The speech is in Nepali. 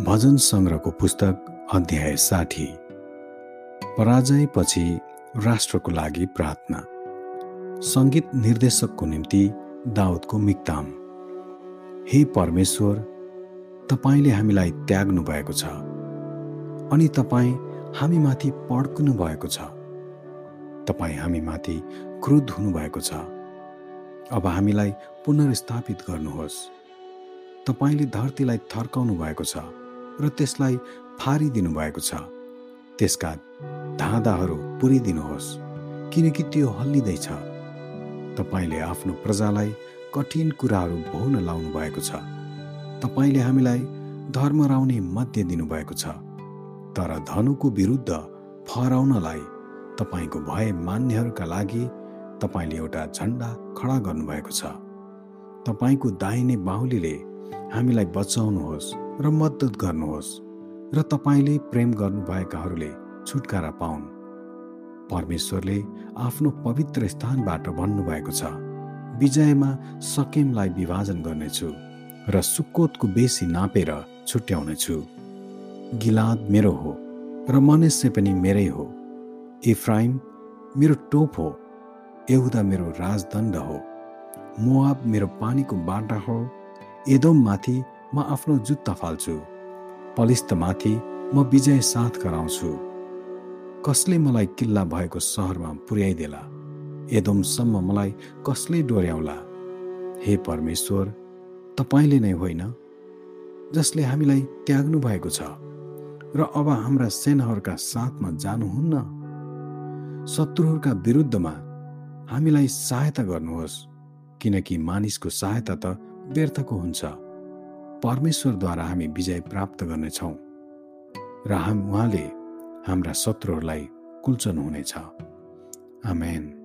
भजन सङ्ग्रहको पुस्तक अध्याय साठी। पराजयपछि राष्ट्रको लागि प्रार्थना। सङ्गीत निर्देशकको निम्ति दाउदको मिक्ताम। हे परमेश्वर तपाईँले हामीलाई त्याग्नु भएको छ अनि तपाईँ हामीमाथि पड्कनु भएको छ। तपाईँ हामीमाथि क्रुद्ध हुनुभएको छ। अब हामीलाई पुनर्स्थापित गर्नुहोस्। तपाईँले धरतीलाई थर्काउनु भएको छ। र त्यसलाई फारिदिनु भएको छ। त्यसका धाँधाहरू पुरिदिनुहोस् किनकि त्यो हल्लिँदैछ। तपाईँले आफ्नो प्रजालाई कठिन कुराहरू भोग्न लाउनु भएको छ। तपाईँले हामीलाई धर्मराउने मध्य दिनुभएको छ। तर धनुको विरुद्ध फहराउनलाई तपाईँको भय मान्नेहरूका लागि तपाईँले एउटा झन्डा खडा गर्नुभएको छ। तपाईँको दाहिने बाहुलीले हामीलाई बचाउनुहोस्। र मद्दत गर्नुहोस् र तपाईँले प्रेम गर्नुभएकाहरूले छुटकारा पाउन्। परमेश्वरले आफ्नो पवित्र स्थानबाट भन्नुभएको छ विजयमा सकेमलाई विभाजन गर्नेछु र सुक्कोतको बेसी नापेर छुट्याउनेछु। गिलाद मेरो हो र मनुष्य पनि मेरै हो। इफ्राइम मेरो टोप हो यहुदा मेरो राजदण्ड हो। मोआब मेरो पानीको बाटा हो। एदोममाथि म आफ्नो जुत्ता फाल्छु। पलिस्तमाथि म विजय साथ गराउँछु कसले मलाई किल्ला भएको सहरमा पुर्याइदेला? एदोमसम्म मलाई कसले डोर्याउला? हे परमेश्वर तपाईँले नै होइन जसले हामीलाई त्याग्नु भएको छ र अब हाम्रा सेनाहरूका साथमा जानुहुन्न। शत्रुहरूका विरुद्धमा हामीलाई सहायता गर्नुहोस् किनकि मानिसको सहायता त व्यर्थको हुन्छ। परमेश्वरद्वारा हामी विजय प्राप्त गर्नेछौँ र हाम उहाँले हाम्रा शत्रुहरूलाई कुल्चनु हुनेछ। आमेन।